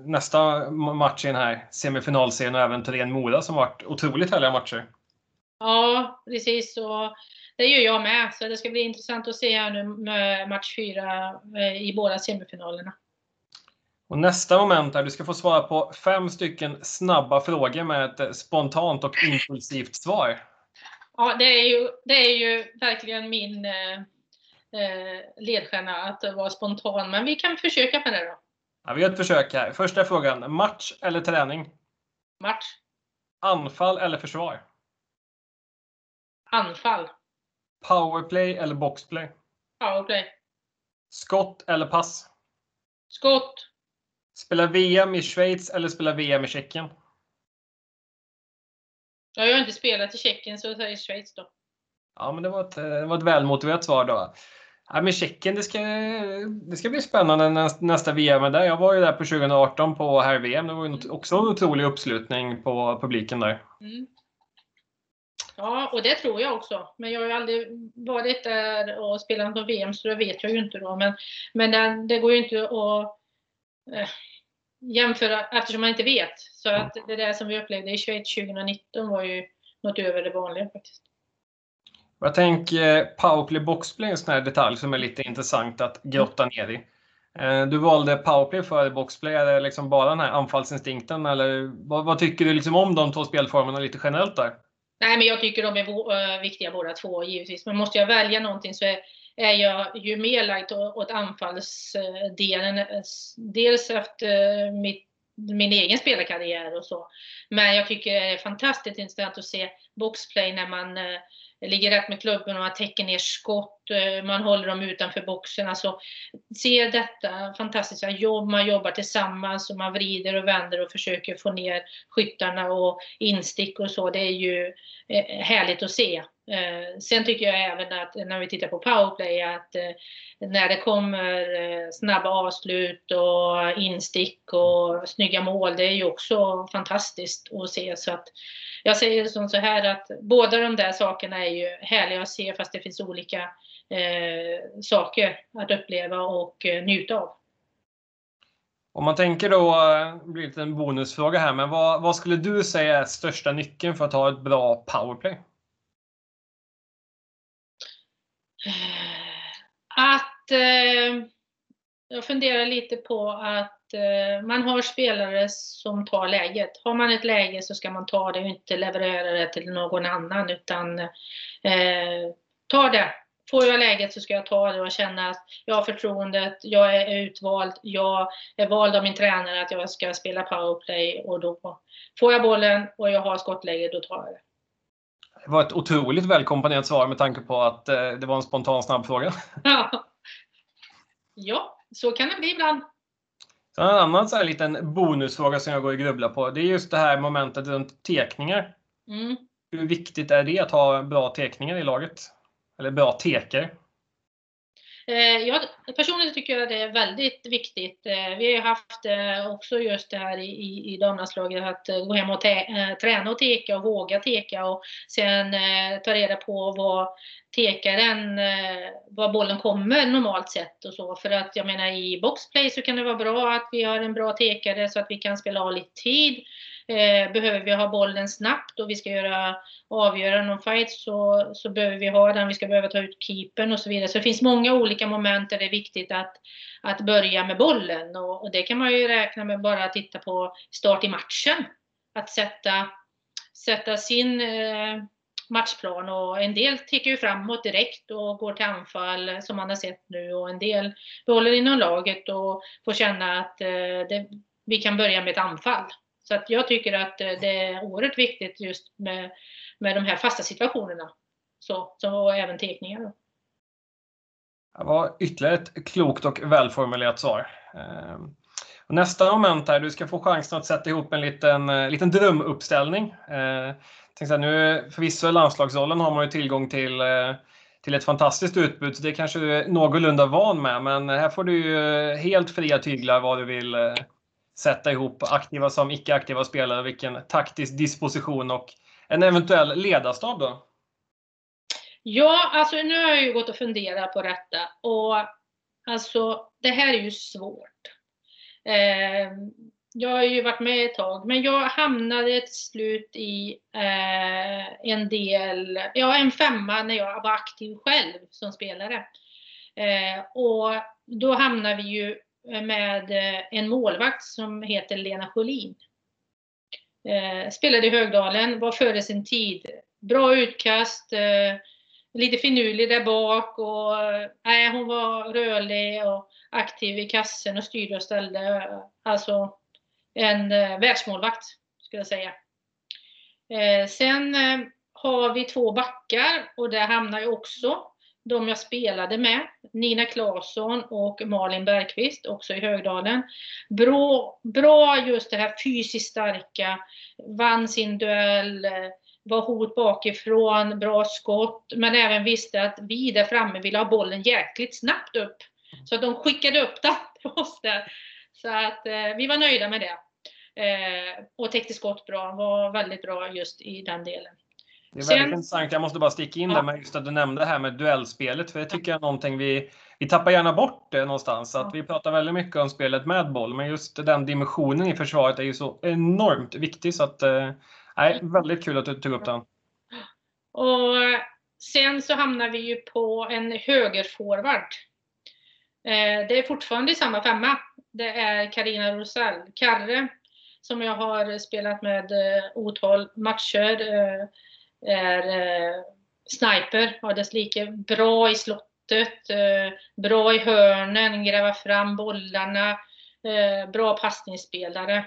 nästa match i den här semifinalserien och även Thorén-Mora som varit otroligt härliga matcher. Ja, precis. Och det gör jag med. Så det ska bli intressant att se här nu med match fyra eh, i båda semifinalerna. Och nästa moment är du ska få svara på fem stycken snabba frågor med ett spontant och impulsivt svar. Ja, det är ju, det är ju verkligen min eh, eh ledstjärna att vara spontan, men vi kan försöka med det då. Ja, vi gör ett försök här. Första frågan. Match eller träning? Match. Anfall eller försvar? Anfall. Powerplay eller boxplay? Powerplay. Skott eller pass? Skott. Spela VM i Schweiz eller spela VM i Tjeckien? Ja, jag har inte spelat i Tjeckien, så jag säger Schweiz då. Ja, men det var ett, det var ett välmotiverat svar då. Ja, men Tjeckien, det ska, det ska bli spännande nästa, nästa VM där. Jag var ju där på 2018 på herr-VM. Det var ju också en otrolig uppslutning på publiken där. Mm. Ja, och det tror jag också. Men jag har ju aldrig varit där och spelat på VM, så det vet jag ju inte då. Men, men det, det går ju inte att eh, jämföra eftersom man inte vet. Så att det där som vi upplevde i Schweiz 2019 var ju något över det vanliga faktiskt. Jag tänker powerplay boxplay en sån här detalj som är lite intressant att grotta ner i. Eh, du valde powerplay före boxplay. Är det liksom bara den här anfallsinstinkten eller vad, vad tycker du liksom om de två spelformerna lite generellt där? Nej, men jag tycker de är eh, viktiga båda två givetvis. Men måste jag välja någonting så är, är jag ju mer lagd åt anfallsdelen. Dels efter eh, mitt, min egen spelarkarriär och så. Men jag tycker det är fantastiskt intressant att se boxplay när man eh, ligger rätt med klubben och man täcker ner skott, eh, man håller dem utanför boxen. Alltså, se detta fantastiska jobb, man jobbar tillsammans och man vrider och vänder och försöker få ner skyttarna och instick och så. Det är ju härligt att se. Eh, sen tycker jag även att när vi tittar på powerplay att eh, när det kommer eh, snabba avslut och instick och snygga mål, det är ju också fantastiskt att se. Så att jag säger som så här att båda de där sakerna är ju härliga att se fast det finns olika eh, saker att uppleva och eh, njuta av. Om man tänker då, det blir en bonusfråga här, men vad, vad, skulle du säga är största nyckeln för att ha ett bra powerplay? Att eh, jag funderar lite på att eh, man har spelare som tar läget. Har man ett läge så ska man ta det och inte leverera det till någon annan utan eh, ta det. Får jag läget så ska jag ta det och känna att jag har förtroendet, jag är utvald, jag är vald av min tränare att jag ska spela powerplay och då får jag bollen och jag har skottläge, då tar jag det. Det var ett otroligt välkomponerat svar med tanke på att eh, det var en spontan snabb fråga. ja, så kan det bli ibland. Så en annan så här liten bonusfråga som jag går och grubblar på. Det är just det här momentet runt tekningar. Mm. hur viktigt är det att ha bra tekningar i laget? Eller bra teker? Eh, jag, personligen tycker jag det är väldigt viktigt. Eh, vi har haft eh, också just det här i, i damlandslaget att gå hem och träna och teka och våga teka och sen ta reda på vad tekaren, var bollen kommer normalt sett och så. För att jag menar i boxplay så kan det vara bra att vi har en bra tekare så att vi kan spela av lite tid. Eh, behöver vi ha bollen snabbt och vi ska göra avgöra någon fight så, så behöver vi ha den, vi ska behöva ta ut keepern och så vidare. Så det finns många olika moment där det är viktigt att, att börja med bollen och, och det kan man ju räkna med bara att titta på start i matchen. Att sätta, sätta sin eh, matchplan och en del tickar ju framåt direkt och går till anfall som man har sett nu och en del behåller inom laget och får känna att eh, det, vi kan börja med ett anfall. Så att jag tycker att eh, det är oerhört viktigt just med, med de här fasta situationerna. Så, så även teckningar. Då. Det var ytterligare ett klokt och välformulerat svar. Ehm, nästa moment här, du ska få chansen att sätta ihop en liten, eh, liten drömuppställning. Ehm, tänkte att nu, förvisso i landslagsrollen har man ju tillgång till, eh, till ett fantastiskt utbud, så det kanske du är någorlunda van med. Men här får du ju helt fria tyglar vad du vill sätta ihop aktiva som icke-aktiva spelare, vilken taktisk disposition och en eventuell ledarstab då? Ja, alltså nu har jag ju gått och funderat på detta och alltså det här är ju svårt. Eh, jag har ju varit med ett tag, men jag hamnade till slut i eh, en del, ja en femma när jag var aktiv själv som spelare. Eh, och då hamnar vi ju med eh, en målvakt som heter Lena Sjölin. Eh, spelade i Högdalen, var före sin tid. Bra utkast, eh, lite finurlig där bak och nej, hon var rörlig och aktiv i kassen och styrde och ställde. Alltså en världsmålvakt skulle jag säga. Sen har vi två backar och där hamnar ju också de jag spelade med, Nina Claesson och Malin Bergqvist, också i Högdalen. Bra, bra just det här fysiskt starka, vann sin duell, var hot bakifrån, bra skott, men även visste att vi där framme ville ha bollen jäkligt snabbt upp. Så att de skickade upp den på oss där. Så att eh, vi var nöjda med det. Eh, och täckte skott bra, var väldigt bra just i den delen. Det är väldigt Sen, intressant. Jag måste bara sticka in ja. där med just att du nämnde det här med duellspelet. För det tycker jag är någonting vi, vi tappar gärna bort det någonstans. Att vi pratar väldigt mycket om spelet med boll, men just den dimensionen i försvaret är ju så enormt viktig. Så att, eh, väldigt kul att du tog upp den. Och sen så hamnar vi ju på en högerforward. Eh, det är fortfarande i samma femma. Det är Karina Rosell, Karre, som jag har spelat med eh, otal matcher eh, är eh, sniper har dess like. Bra i slottet, eh, bra i hörnen, gräva fram bollarna, eh, bra passningsspelare.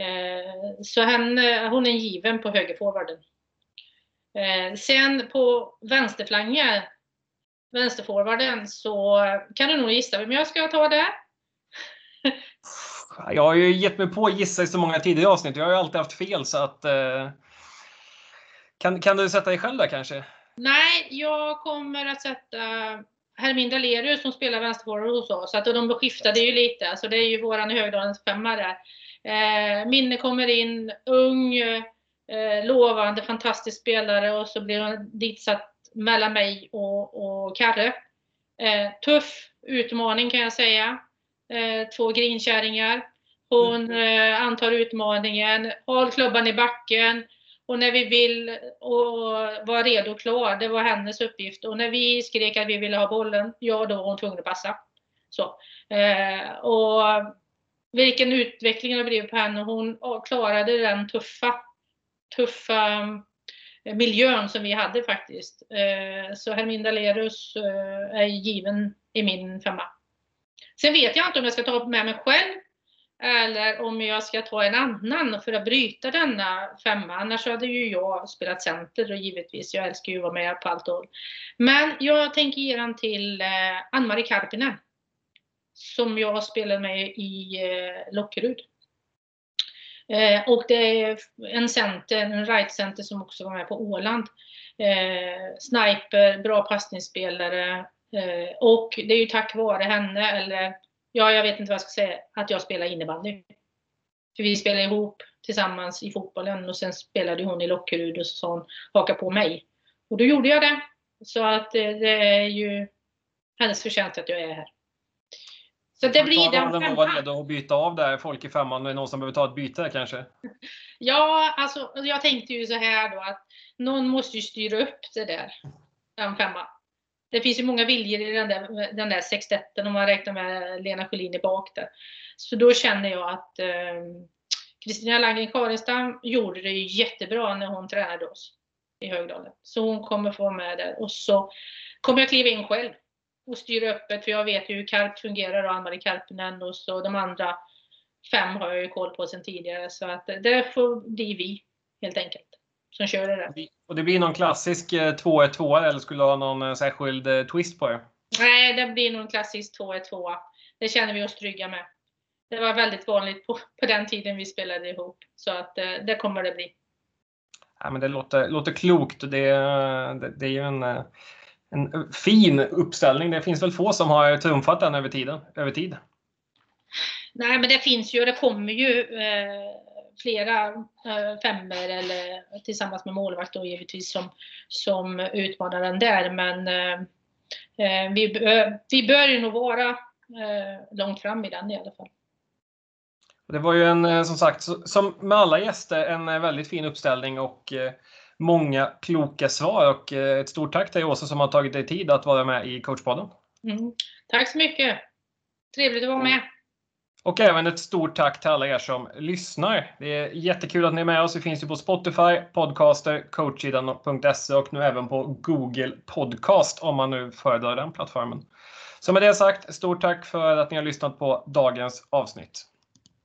Eh, så han, eh, hon är given på högerforwarden. Eh, sen på vänsterflangen, vänsterforwarden, så kan du nog gissa vem jag ska ta där. Jag har ju gett mig på att gissa i så många tidigare avsnitt. Jag har ju alltid haft fel så att eh, kan, kan du sätta dig själv där kanske? Nej, jag kommer att sätta Hermin Dalerius som spelar vänsterforward hos oss. Så att de skiftade ju lite. Alltså det är ju våran Högdalens femma där. Eh, Minne kommer in, ung, eh, lovande, fantastisk spelare och så blir hon ditsatt mellan mig och, och Karre. Eh, tuff utmaning kan jag säga. Eh, två grinkärringar. Hon eh, antar utmaningen, har klubban i backen, och när vi vill och var redo och klar, det var hennes uppgift. Och när vi skrek att vi ville ha bollen, ja då var hon tvungen att passa. Så. Eh, och vilken utveckling det har blivit på henne. Hon klarade den tuffa, tuffa eh, miljön som vi hade faktiskt. Eh, så Herminda Lerus eh, är given i min femma. Sen vet jag inte om jag ska ta med mig själv eller om jag ska ta en annan för att bryta denna femma. Annars hade ju jag spelat center och givetvis, jag älskar ju att vara med på allt håll. Men jag tänker ge den till eh, Ann-Marie Karpinen. Som jag spelade med i eh, Lockerud. Eh, och det är en center, en right center som också var med på Åland. Eh, sniper, bra passningsspelare. Eh, och det är ju tack vare henne, eller ja, jag vet inte vad jag ska säga, att jag spelar innebandy. För vi spelade ihop tillsammans i fotbollen och sen spelade hon i Lockerud och så sa hon haka på mig. Och då gjorde jag det. Så att eh, det är ju hennes förtjänst att jag är här. Så det blir den femman. var redo att byta av där folk i femman. Är det någon som behöver ta ett byte kanske? Ja, alltså jag tänkte ju så här då att någon måste ju styra upp det där. Den femman. Det finns ju många viljor i den där, den där sextetten om man räknar med Lena Schelin i bak där. Så då känner jag att ehm, Kristina eh, Landgren Karenstam gjorde det jättebra när hon tränade oss i Högdalen. Så hon kommer få vara med där. Och så kommer jag kliva in själv och styra öppet, för jag vet ju hur Karp fungerar och Ann-Marie Karpinen och så de andra fem har jag ju koll på sedan tidigare. Så att det får bli vi, helt enkelt, som kör det. Och det blir någon klassisk 2-1-2 eh, eller skulle du ha någon eh, särskild eh, twist på det? Nej, det blir nog en klassisk 2-1-2. Det känner vi oss trygga med. Det var väldigt vanligt på, på den tiden vi spelade ihop. Så att det kommer det bli. Ja, men det låter, låter klokt. Det, det, det är ju en, en fin uppställning. Det finns väl få som har trumfat den över, tiden, över tid. Nej, men det finns ju, det kommer ju eh, flera eh, femmer eller tillsammans med målvakt då givetvis som, som utmanar den där. Men eh, eh vi, vi bör ju nog vara eh, långt fram i den i alla fall. Det var ju en, eh, som sagt, som med alla gäster, en väldigt fin uppställning och många kloka svar. Och ett stort tack till Åsa som har tagit dig tid att vara med i coachpodden. Mm. Tack så mycket! Trevligt att vara med. Och även ett stort tack till alla er som lyssnar. Det är jättekul att ni är med oss. Vi finns ju på Spotify, Podcaster, coachidan.se och nu även på Google Podcast om man nu föredrar den plattformen. Så med det sagt, stort tack för att ni har lyssnat på dagens avsnitt.